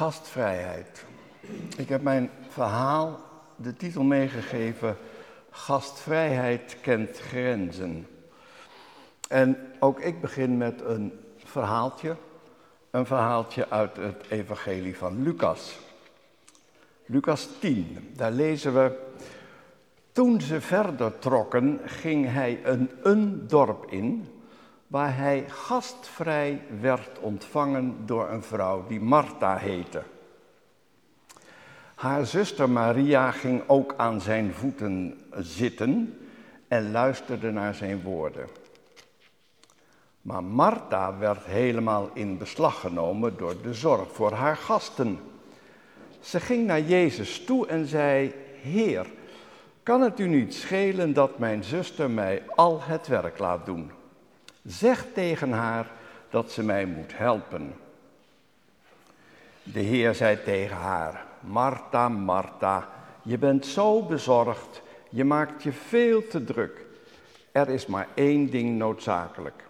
Gastvrijheid. Ik heb mijn verhaal de titel meegegeven: Gastvrijheid kent grenzen. En ook ik begin met een verhaaltje. Een verhaaltje uit het Evangelie van Lucas. Lucas 10, daar lezen we. Toen ze verder trokken, ging hij een, een dorp in waar hij gastvrij werd ontvangen door een vrouw die Martha heette. Haar zuster Maria ging ook aan zijn voeten zitten en luisterde naar zijn woorden. Maar Martha werd helemaal in beslag genomen door de zorg voor haar gasten. Ze ging naar Jezus toe en zei: Heer, kan het u niet schelen dat mijn zuster mij al het werk laat doen? Zeg tegen haar dat ze mij moet helpen. De Heer zei tegen haar: Martha, Martha, je bent zo bezorgd, je maakt je veel te druk. Er is maar één ding noodzakelijk.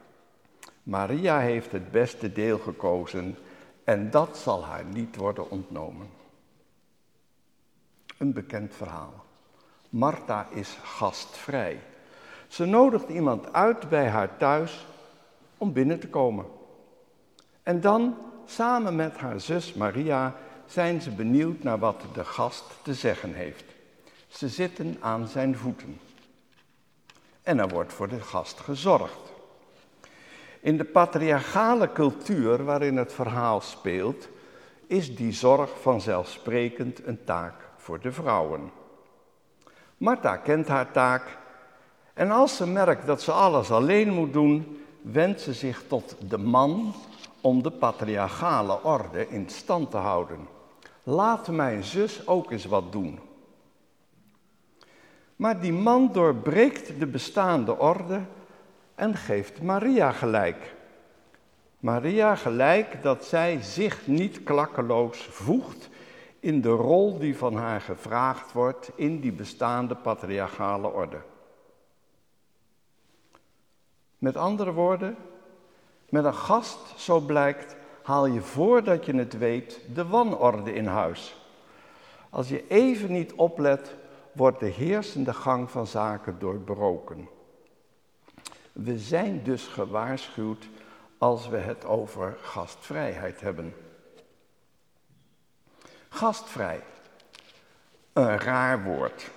Maria heeft het beste deel gekozen en dat zal haar niet worden ontnomen. Een bekend verhaal. Martha is gastvrij. Ze nodigt iemand uit bij haar thuis om binnen te komen. En dan, samen met haar zus Maria, zijn ze benieuwd naar wat de gast te zeggen heeft. Ze zitten aan zijn voeten. En er wordt voor de gast gezorgd. In de patriarchale cultuur waarin het verhaal speelt, is die zorg vanzelfsprekend een taak voor de vrouwen. Martha kent haar taak en als ze merkt dat ze alles alleen moet doen, wendt ze zich tot de man om de patriarchale orde in stand te houden. Laat mijn zus ook eens wat doen. Maar die man doorbreekt de bestaande orde en geeft Maria gelijk. Maria gelijk dat zij zich niet klakkeloos voegt in de rol die van haar gevraagd wordt in die bestaande patriarchale orde. Met andere woorden, met een gast, zo blijkt, haal je voordat je het weet de wanorde in huis. Als je even niet oplet, wordt de heersende gang van zaken doorbroken. We zijn dus gewaarschuwd als we het over gastvrijheid hebben. Gastvrij, een raar woord.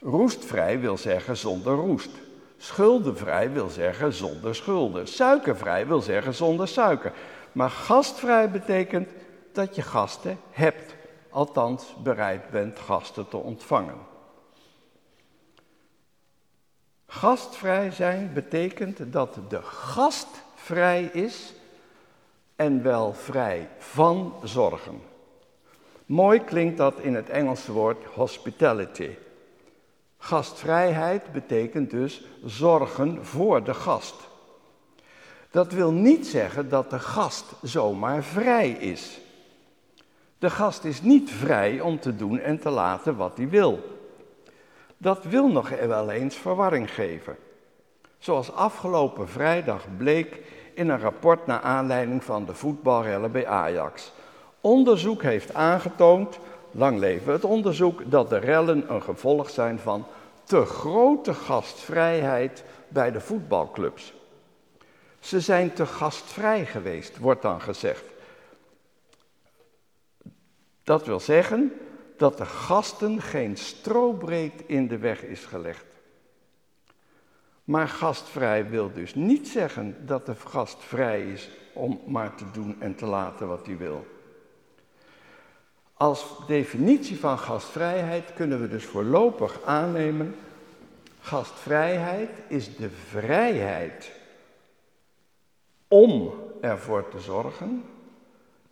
Roestvrij wil zeggen zonder roest. Schuldenvrij wil zeggen zonder schulden. Suikervrij wil zeggen zonder suiker. Maar gastvrij betekent dat je gasten hebt, althans bereid bent gasten te ontvangen. Gastvrij zijn betekent dat de gast vrij is en wel vrij van zorgen. Mooi klinkt dat in het Engelse woord hospitality. Gastvrijheid betekent dus zorgen voor de gast. Dat wil niet zeggen dat de gast zomaar vrij is. De gast is niet vrij om te doen en te laten wat hij wil. Dat wil nog wel eens verwarring geven. Zoals afgelopen vrijdag bleek in een rapport naar aanleiding van de voetbalrellen bij Ajax. Onderzoek heeft aangetoond, lang leven het onderzoek, dat de rellen een gevolg zijn van te grote gastvrijheid bij de voetbalclubs. Ze zijn te gastvrij geweest, wordt dan gezegd. Dat wil zeggen dat de gasten geen strobreed in de weg is gelegd. Maar gastvrij wil dus niet zeggen dat de gast vrij is om maar te doen en te laten wat hij wil. Als definitie van gastvrijheid kunnen we dus voorlopig aannemen, gastvrijheid is de vrijheid om ervoor te zorgen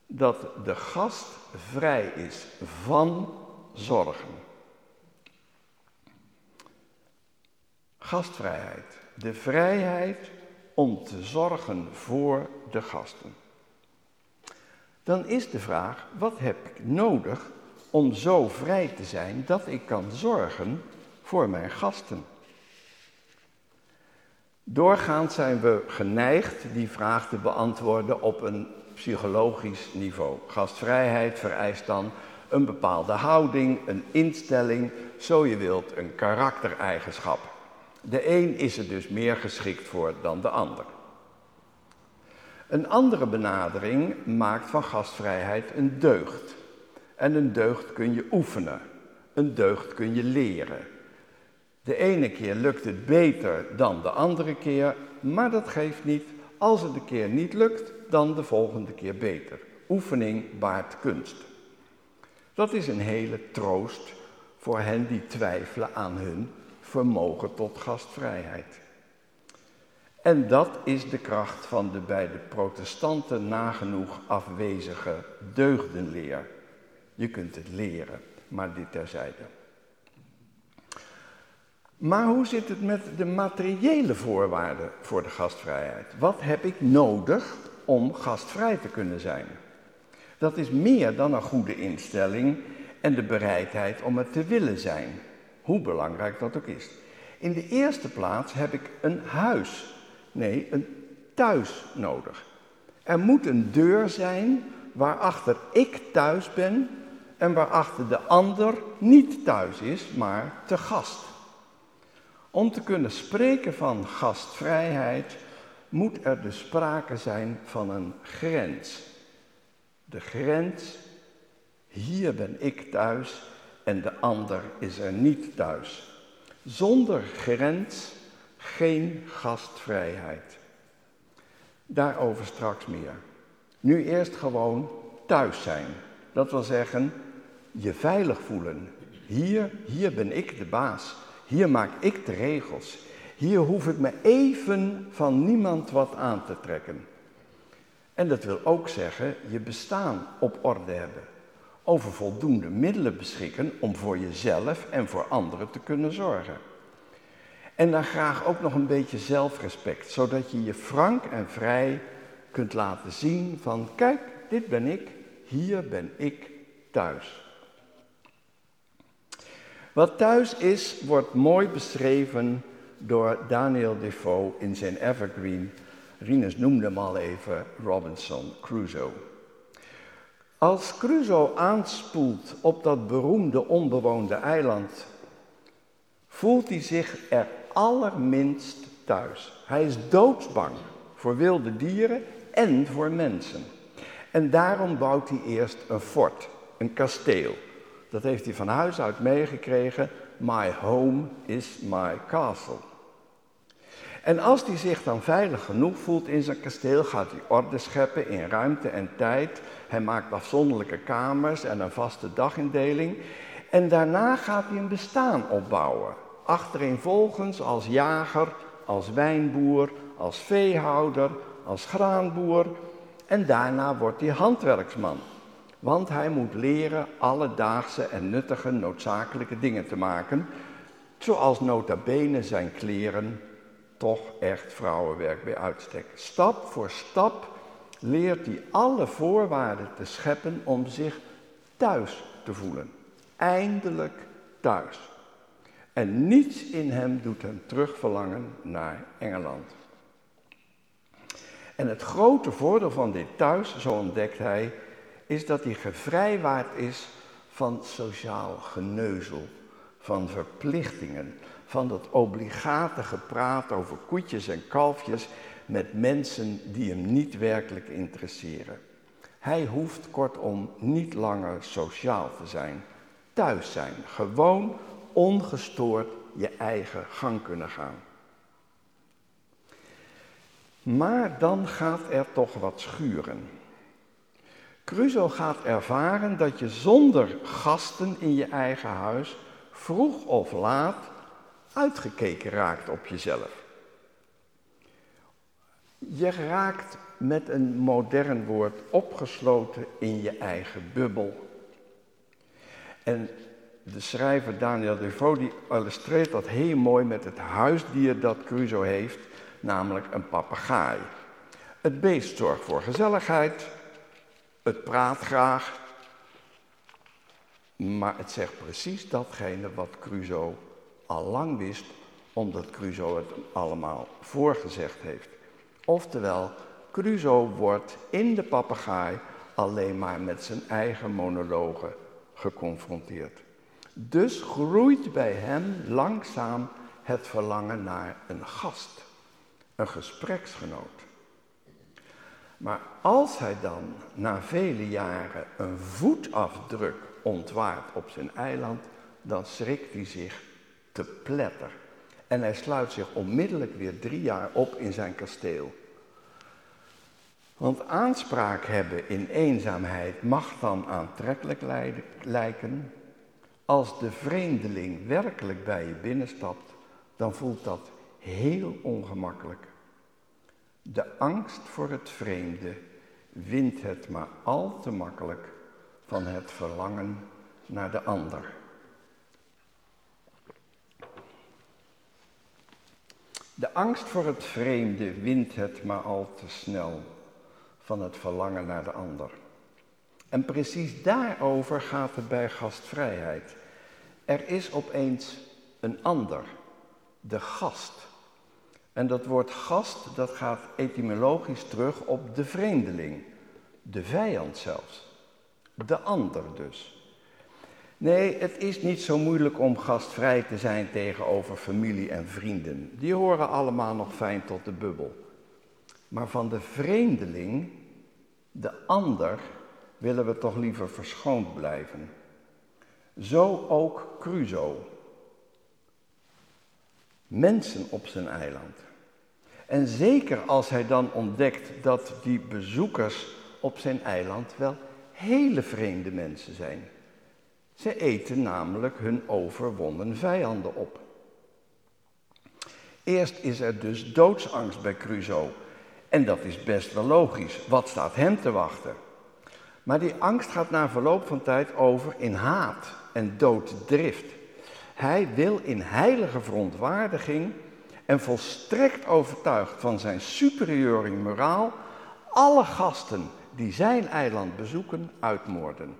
dat de gast vrij is van zorgen. Gastvrijheid, de vrijheid om te zorgen voor de gasten dan is de vraag, wat heb ik nodig om zo vrij te zijn dat ik kan zorgen voor mijn gasten? Doorgaans zijn we geneigd die vraag te beantwoorden op een psychologisch niveau. Gastvrijheid vereist dan een bepaalde houding, een instelling, zo je wilt, een karaktereigenschap. De een is er dus meer geschikt voor dan de ander. Een andere benadering maakt van gastvrijheid een deugd. En een deugd kun je oefenen. Een deugd kun je leren. De ene keer lukt het beter dan de andere keer, maar dat geeft niet. Als het een keer niet lukt, dan de volgende keer beter. Oefening baart kunst. Dat is een hele troost voor hen die twijfelen aan hun vermogen tot gastvrijheid. En dat is de kracht van de bij de protestanten nagenoeg afwezige deugdenleer. Je kunt het leren, maar dit terzijde. Maar hoe zit het met de materiële voorwaarden voor de gastvrijheid? Wat heb ik nodig om gastvrij te kunnen zijn? Dat is meer dan een goede instelling en de bereidheid om het te willen zijn, hoe belangrijk dat ook is. In de eerste plaats heb ik een huis, nee, een thuis nodig. Er moet een deur zijn waarachter ik thuis ben en waarachter de ander niet thuis is, maar te gast. Om te kunnen spreken van gastvrijheid moet er dus sprake zijn van een grens. De grens, hier ben ik thuis en de ander is er niet thuis. Zonder grens geen gastvrijheid. Daarover straks meer. Nu eerst gewoon thuis zijn. Dat wil zeggen, je veilig voelen. Hier, hier ben ik de baas. Hier maak ik de regels. Hier hoef ik me even van niemand wat aan te trekken. En dat wil ook zeggen je bestaan op orde hebben. Over voldoende middelen beschikken om voor jezelf en voor anderen te kunnen zorgen. En dan graag ook nog een beetje zelfrespect, zodat je je frank en vrij kunt laten zien van kijk, dit ben ik, hier ben ik thuis. Wat thuis is, wordt mooi beschreven door Daniel Defoe in zijn Evergreen. Rinus noemde hem al even Robinson Crusoe. Als Crusoe aanspoelt op dat beroemde onbewoonde eiland, voelt hij zich er allerminst thuis. Hij is doodsbang voor wilde dieren en voor mensen. En daarom bouwt hij eerst een fort, een kasteel. Dat heeft hij van huis uit meegekregen. My home is my castle. En als hij zich dan veilig genoeg voelt in zijn kasteel, gaat hij orde scheppen in ruimte en tijd. Hij maakt afzonderlijke kamers en een vaste dagindeling. En daarna gaat hij een bestaan opbouwen. Achtereenvolgens als jager, als wijnboer, als veehouder, als graanboer. En daarna wordt hij handwerksman. Want hij moet leren alledaagse en nuttige noodzakelijke dingen te maken, zoals nota bene zijn kleren, toch echt vrouwenwerk bij uitstek. Stap voor stap leert hij alle voorwaarden te scheppen om zich thuis te voelen. Eindelijk thuis. En niets in hem doet hem terugverlangen naar Engeland. En het grote voordeel van dit thuis, zo ontdekt hij, is dat hij gevrijwaard is van sociaal geneuzel, van verplichtingen, van dat obligate gepraat over koetjes en kalfjes met mensen die hem niet werkelijk interesseren. Hij hoeft kortom niet langer sociaal te zijn, thuis zijn, gewoon ongestoord je eigen gang kunnen gaan. Maar dan gaat er toch wat schuren. Crusoe gaat ervaren dat je zonder gasten in je eigen huis vroeg of laat uitgekeken raakt op jezelf. Je raakt met een modern woord opgesloten in je eigen bubbel. En de schrijver Daniel Defoe illustreert dat heel mooi met het huisdier dat Crusoe heeft, namelijk een papegaai. Het beest zorgt voor gezelligheid, het praat graag, maar het zegt precies datgene wat Crusoe al lang wist, omdat Crusoe het allemaal voorgezegd heeft. Oftewel, Crusoe wordt in de papegaai alleen maar met zijn eigen monologen geconfronteerd. Dus groeit bij hem langzaam het verlangen naar een gast, een gespreksgenoot. Maar als hij dan na vele jaren een voetafdruk ontwaart op zijn eiland, dan schrikt hij zich te pletter. En hij sluit zich onmiddellijk weer drie jaar op in zijn kasteel. Want aanspraak hebben in eenzaamheid mag dan aantrekkelijk lijken. Als de vreemdeling werkelijk bij je binnenstapt, dan voelt dat heel ongemakkelijk. De angst voor het vreemde wint het maar al te makkelijk van het verlangen naar de ander. De angst voor het vreemde wint het maar al te snel van het verlangen naar de ander. En precies daarover gaat het bij gastvrijheid. Er is opeens een ander, de gast. En dat woord gast, dat gaat etymologisch terug op de vreemdeling, de vijand zelfs. De ander dus. Nee, het is niet zo moeilijk om gastvrij te zijn tegenover familie en vrienden. Die horen allemaal nog fijn tot de bubbel. Maar van de vreemdeling, de ander, willen we toch liever verschoond blijven. Zo ook Crusoe. Mensen op zijn eiland. En zeker als hij dan ontdekt dat die bezoekers op zijn eiland wel hele vreemde mensen zijn. Ze eten namelijk hun overwonnen vijanden op. Eerst is er dus doodsangst bij Crusoe. En dat is best wel logisch. Wat staat hem te wachten? Maar die angst gaat na verloop van tijd over in haat en dooddrift. Hij wil in heilige verontwaardiging en volstrekt overtuigd van zijn superieure moraal alle gasten die zijn eiland bezoeken uitmoorden.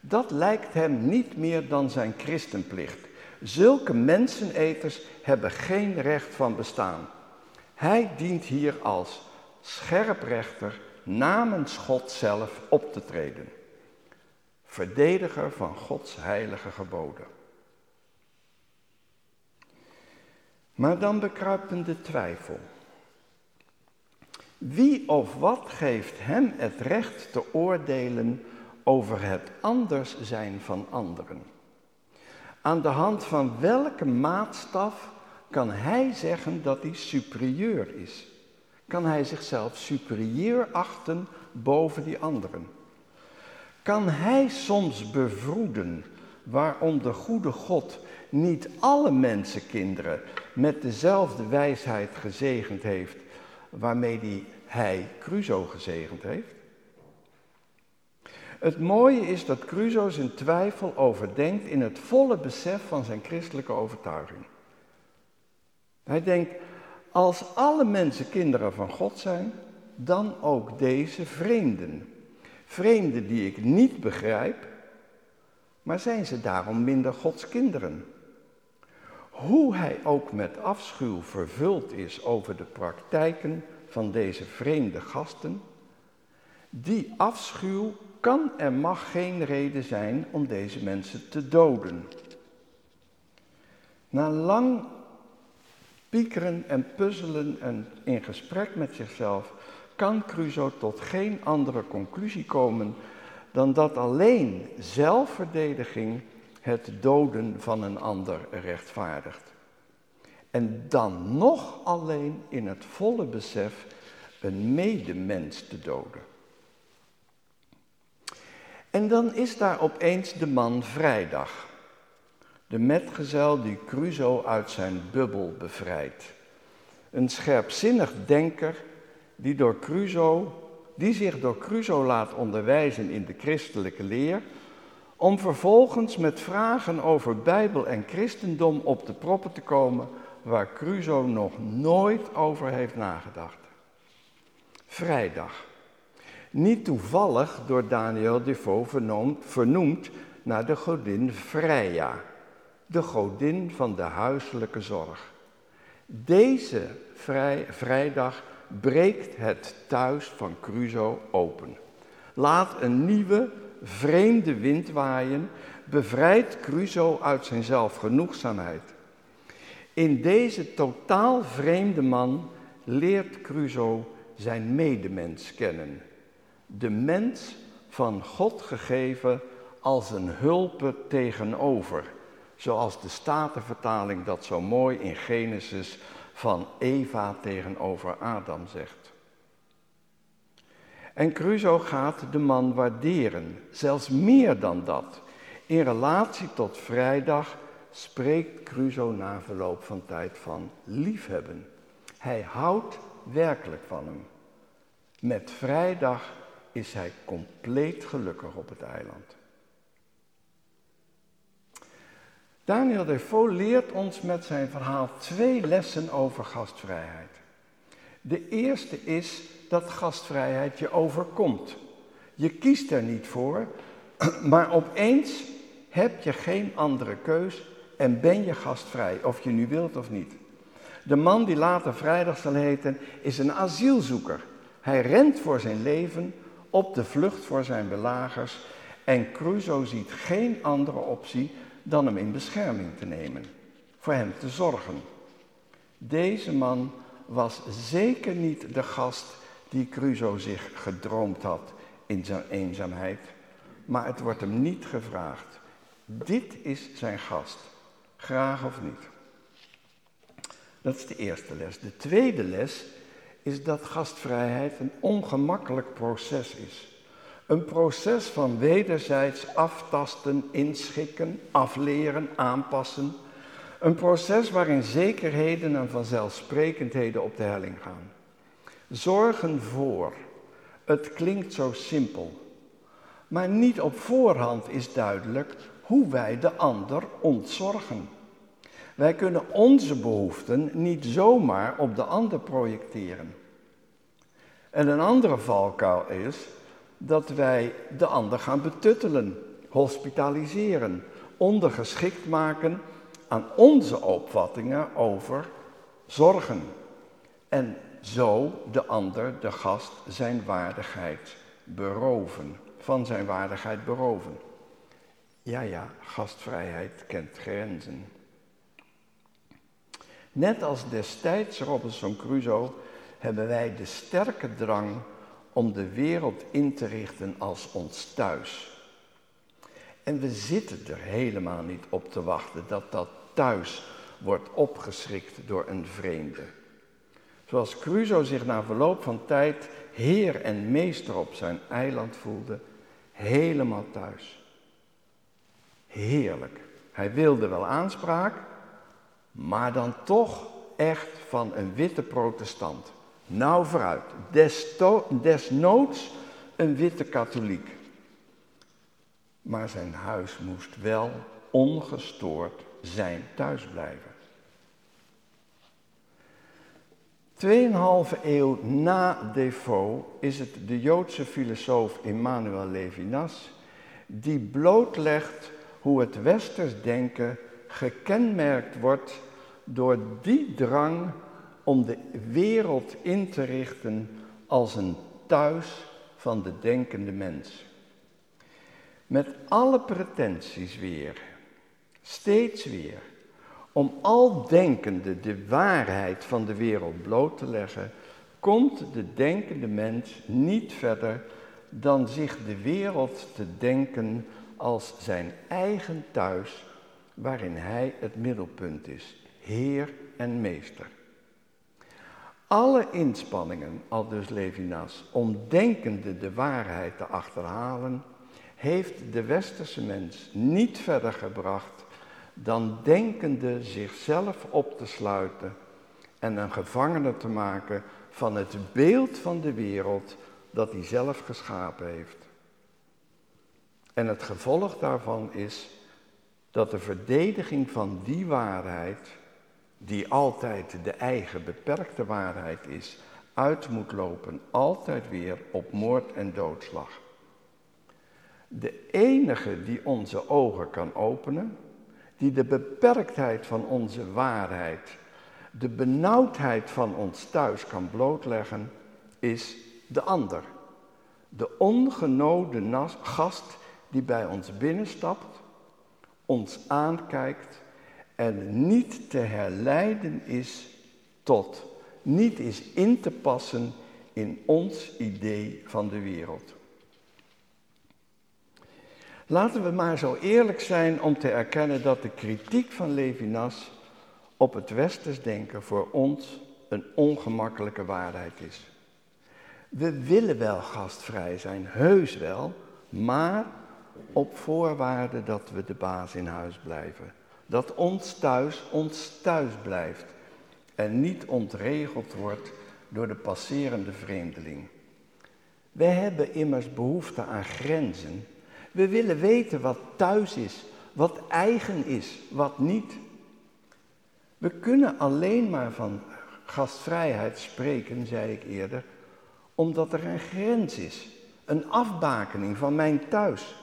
Dat lijkt hem niet meer dan zijn christenplicht. Zulke menseneters hebben geen recht van bestaan. Hij dient hier als scherprechter namens God zelf op te treden. Verdediger van Gods heilige geboden. Maar dan bekruipt de twijfel. Wie of wat geeft hem het recht te oordelen over het anders zijn van anderen? Aan de hand van welke maatstaf kan hij zeggen dat hij superieur is? Kan hij zichzelf superieur achten boven die anderen? Kan hij soms bevroeden waarom de goede God niet alle mensenkinderen met dezelfde wijsheid gezegend heeft waarmee die hij Crusoe gezegend heeft? Het mooie is dat Crusoe zijn twijfel overdenkt in het volle besef van zijn christelijke overtuiging. Hij denkt, als alle mensen kinderen van God zijn, dan ook deze vreemden. Vreemden die ik niet begrijp, maar zijn ze daarom minder Gods kinderen? Hoe hij ook met afschuw vervuld is over de praktijken van deze vreemde gasten, die afschuw kan en mag geen reden zijn om deze mensen te doden. Na lang piekeren en puzzelen en in gesprek met zichzelf kan Crusoe tot geen andere conclusie komen dan dat alleen zelfverdediging het doden van een ander rechtvaardigt. En dan nog alleen in het volle besef een medemens te doden. En dan is daar opeens de man Vrijdag, de metgezel die Crusoe uit zijn bubbel bevrijdt. Een scherpzinnig denker die, door Crusoe, die zich door Crusoe laat onderwijzen in de christelijke leer, om vervolgens met vragen over Bijbel en christendom op de proppen te komen waar Crusoe nog nooit over heeft nagedacht. Vrijdag. Niet toevallig door Daniel Defoe vernoemd, vernoemd naar de godin Freya, de godin van de huiselijke zorg. Deze vrij, vrijdag breekt het thuis van Crusoe open. Laat een nieuwe, vreemde wind waaien, bevrijdt Crusoe uit zijn zelfgenoegzaamheid. In deze totaal vreemde man leert Crusoe zijn medemens kennen. De mens van God gegeven als een hulpe tegenover. Zoals de Statenvertaling dat zo mooi in Genesis van Eva tegenover Adam zegt. En Crusoe gaat de man waarderen, zelfs meer dan dat. In relatie tot vrijdag spreekt Crusoe na verloop van tijd van liefhebben. Hij houdt werkelijk van hem. Met vrijdag is hij compleet gelukkig op het eiland. Daniel Defoe leert ons met zijn verhaal twee lessen over gastvrijheid. De eerste is dat gastvrijheid je overkomt. Je kiest er niet voor, maar opeens heb je geen andere keus en ben je gastvrij, of je nu wilt of niet. De man die later vrijdag zal heten, is een asielzoeker. Hij rent voor zijn leven, op de vlucht voor zijn belagers en Crusoe ziet geen andere optie dan hem in bescherming te nemen, voor hem te zorgen. Deze man was zeker niet de gast die Crusoe zich gedroomd had in zijn eenzaamheid, maar het wordt hem niet gevraagd. Dit is zijn gast, graag of niet. Dat is de eerste les. De tweede les is dat gastvrijheid een ongemakkelijk proces is. Een proces van wederzijds aftasten, inschikken, afleren, aanpassen. Een proces waarin zekerheden en vanzelfsprekendheden op de helling gaan. Zorgen voor. Het klinkt zo simpel. Maar niet op voorhand is duidelijk hoe wij de ander ontzorgen. Wij kunnen onze behoeften niet zomaar op de ander projecteren. En een andere valkuil is dat wij de ander gaan betuttelen, hospitaliseren, ondergeschikt maken aan onze opvattingen over zorgen. En zo de ander, de gast, zijn waardigheid beroven, van zijn waardigheid beroven. Ja, ja, gastvrijheid kent grenzen. Net als destijds Robinson Crusoe hebben wij de sterke drang om de wereld in te richten als ons thuis. En we zitten er helemaal niet op te wachten dat dat thuis wordt opgeschrikt door een vreemde. Zoals Crusoe zich na verloop van tijd heer en meester op zijn eiland voelde, helemaal thuis. Heerlijk. Hij wilde wel aanspraak, maar dan toch echt van een witte protestant. Nou vooruit, desnoods een witte katholiek. Maar zijn huis moest wel ongestoord zijn thuisblijven. Tweeënhalve eeuw na Defoe is het de Joodse filosoof Emmanuel Levinas die blootlegt hoe het westers denken gekenmerkt wordt door die drang om de wereld in te richten als een thuis van de denkende mens. Met alle pretenties weer, steeds weer, om al denkende de waarheid van de wereld bloot te leggen, komt de denkende mens niet verder dan zich de wereld te denken als zijn eigen thuis, waarin hij het middelpunt is, Heer en Meester. Alle inspanningen, al dus Levinas, om denkende de waarheid te achterhalen, heeft de westerse mens niet verder gebracht dan denkende zichzelf op te sluiten en een gevangene te maken van het beeld van de wereld dat hij zelf geschapen heeft. En het gevolg daarvan is dat de verdediging van die waarheid die altijd de eigen beperkte waarheid is, uit moet lopen, altijd weer op moord en doodslag. De enige die onze ogen kan openen, die de beperktheid van onze waarheid de benauwdheid van ons thuis kan blootleggen, is de ander. De ongenode gast die bij ons binnenstapt, ons aankijkt en niet te herleiden is tot, niet is in te passen in ons idee van de wereld. Laten we maar zo eerlijk zijn om te erkennen dat de kritiek van Levinas op het westers denken voor ons een ongemakkelijke waarheid is. We willen wel gastvrij zijn, heus wel, maar op voorwaarde dat we de baas in huis blijven. Dat ons thuis ons thuis blijft en niet ontregeld wordt door de passerende vreemdeling. We hebben immers behoefte aan grenzen. We willen weten wat thuis is, wat eigen is, wat niet. We kunnen alleen maar van gastvrijheid spreken, zei ik eerder, omdat er een grens is, een afbakening van mijn thuis.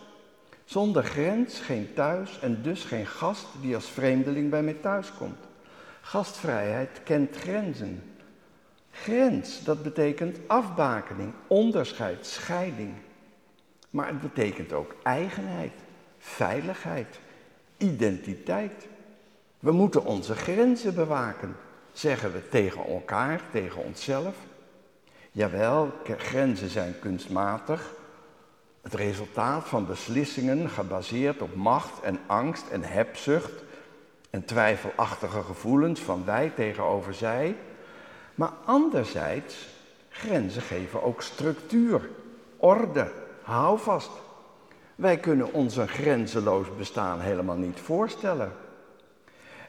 Zonder grens geen thuis en dus geen gast die als vreemdeling bij mij thuis komt. Gastvrijheid kent grenzen. Grens, dat betekent afbakening, onderscheid, scheiding. Maar het betekent ook eigenheid, veiligheid, identiteit. We moeten onze grenzen bewaken, zeggen we tegen elkaar, tegen onszelf. Jawel, grenzen zijn kunstmatig, het resultaat van beslissingen gebaseerd op macht en angst en hebzucht en twijfelachtige gevoelens van wij tegenover zij. Maar anderzijds, grenzen geven ook structuur, orde, houvast. Wij kunnen ons een grenzeloos bestaan helemaal niet voorstellen.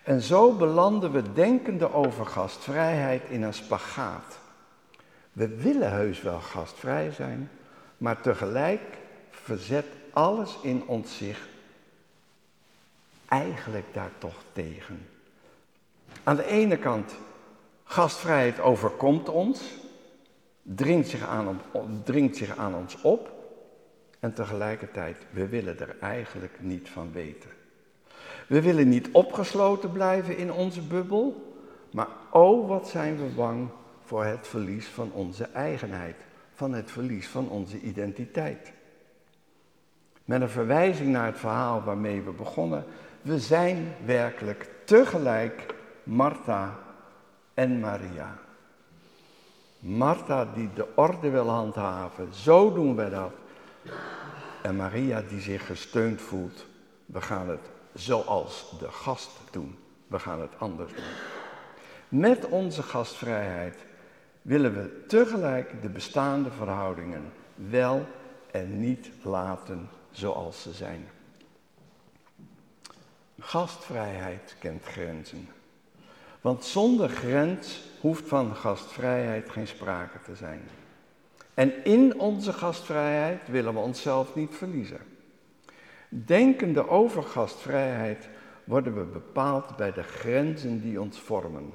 En zo belanden we denkende over gastvrijheid in een spagaat. We willen heus wel gastvrij zijn, maar tegelijk verzet alles in ons zich eigenlijk daar toch tegen. Aan de ene kant, gastvrijheid overkomt ons, dringt zich aan, dringt zich aan ons op. En tegelijkertijd, we willen er eigenlijk niet van weten. We willen niet opgesloten blijven in onze bubbel, maar oh wat zijn we bang voor het verlies van onze eigenheid, van het verlies van onze identiteit. Met een verwijzing naar het verhaal waarmee we begonnen, we zijn werkelijk tegelijk Martha en Maria. Martha die de orde wil handhaven, zo doen we dat. En Maria die zich gesteund voelt, we gaan het zoals de gast doen. We gaan het anders doen. Met onze gastvrijheid willen we tegelijk de bestaande verhoudingen wel en niet laten zoals ze zijn. Gastvrijheid kent grenzen. Want zonder grens hoeft van gastvrijheid geen sprake te zijn. En in onze gastvrijheid willen we onszelf niet verliezen. Denkende over gastvrijheid worden we bepaald bij de grenzen die ons vormen.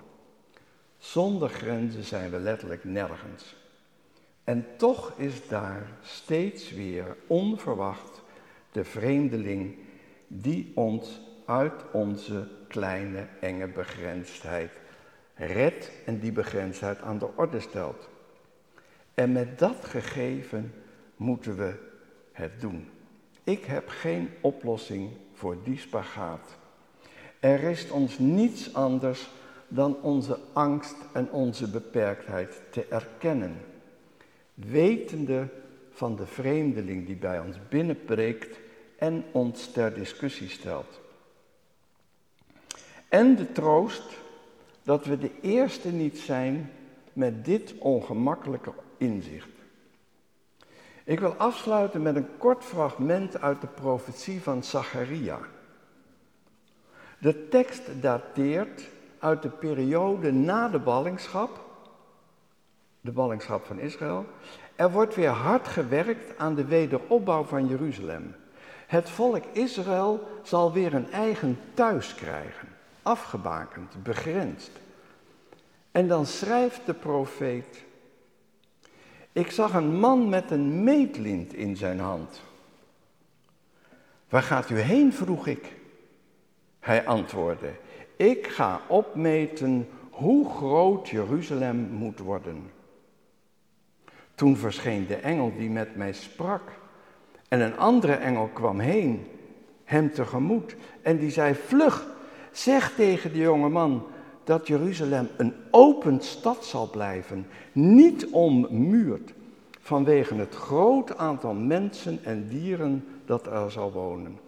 Zonder grenzen zijn we letterlijk nergens. En toch is daar steeds weer onverwacht de vreemdeling die ons uit onze kleine enge begrensdheid redt en die begrensdheid aan de orde stelt. En met dat gegeven moeten we het doen. Ik heb geen oplossing voor die spagaat. Er rest ons niets anders dan onze angst en onze beperktheid te erkennen. Wetende van de vreemdeling die bij ons binnenpreekt en ons ter discussie stelt. En de troost dat we de eerste niet zijn met dit ongemakkelijke inzicht. Ik wil afsluiten met een kort fragment uit de profetie van Zacharia. De tekst dateert uit de periode na de ballingschap, de ballingschap van Israël. Er wordt weer hard gewerkt aan de wederopbouw van Jeruzalem. Het volk Israël zal weer een eigen thuis krijgen, afgebakend, begrensd. En dan schrijft de profeet ik zag een man met een meetlint in zijn hand. Waar gaat u heen? vroeg ik. Hij antwoordde: Ik ga opmeten hoe groot Jeruzalem moet worden. Toen verscheen de engel die met mij sprak. En een andere engel kwam heen, hem tegemoet. En die zei: Vlug, zeg tegen de jonge man dat Jeruzalem een open stad zal blijven, niet ommuurd, vanwege het groot aantal mensen en dieren dat er zal wonen.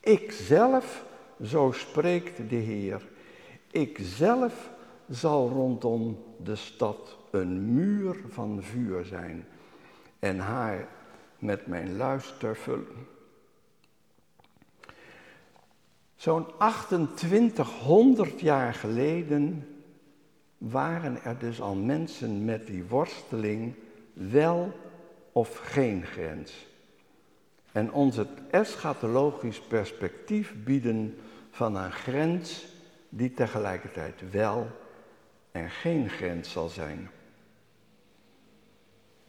Ik zelf, zo spreekt de Heer, ik zelf zal rondom de stad een muur van vuur zijn en haar met mijn luister vullen. Zo'n 2800 jaar geleden waren er dus al mensen met die worsteling wel of geen grens. En ons het eschatologisch perspectief bieden van een grens die tegelijkertijd wel en geen grens zal zijn.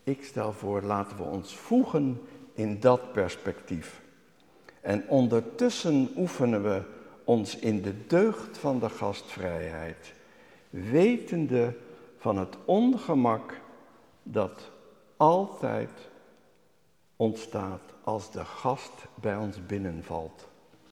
Ik stel voor, laten we ons voegen in dat perspectief. En ondertussen oefenen we ons in de deugd van de gastvrijheid, wetende van het ongemak dat altijd ontstaat als de gast bij ons binnenvalt.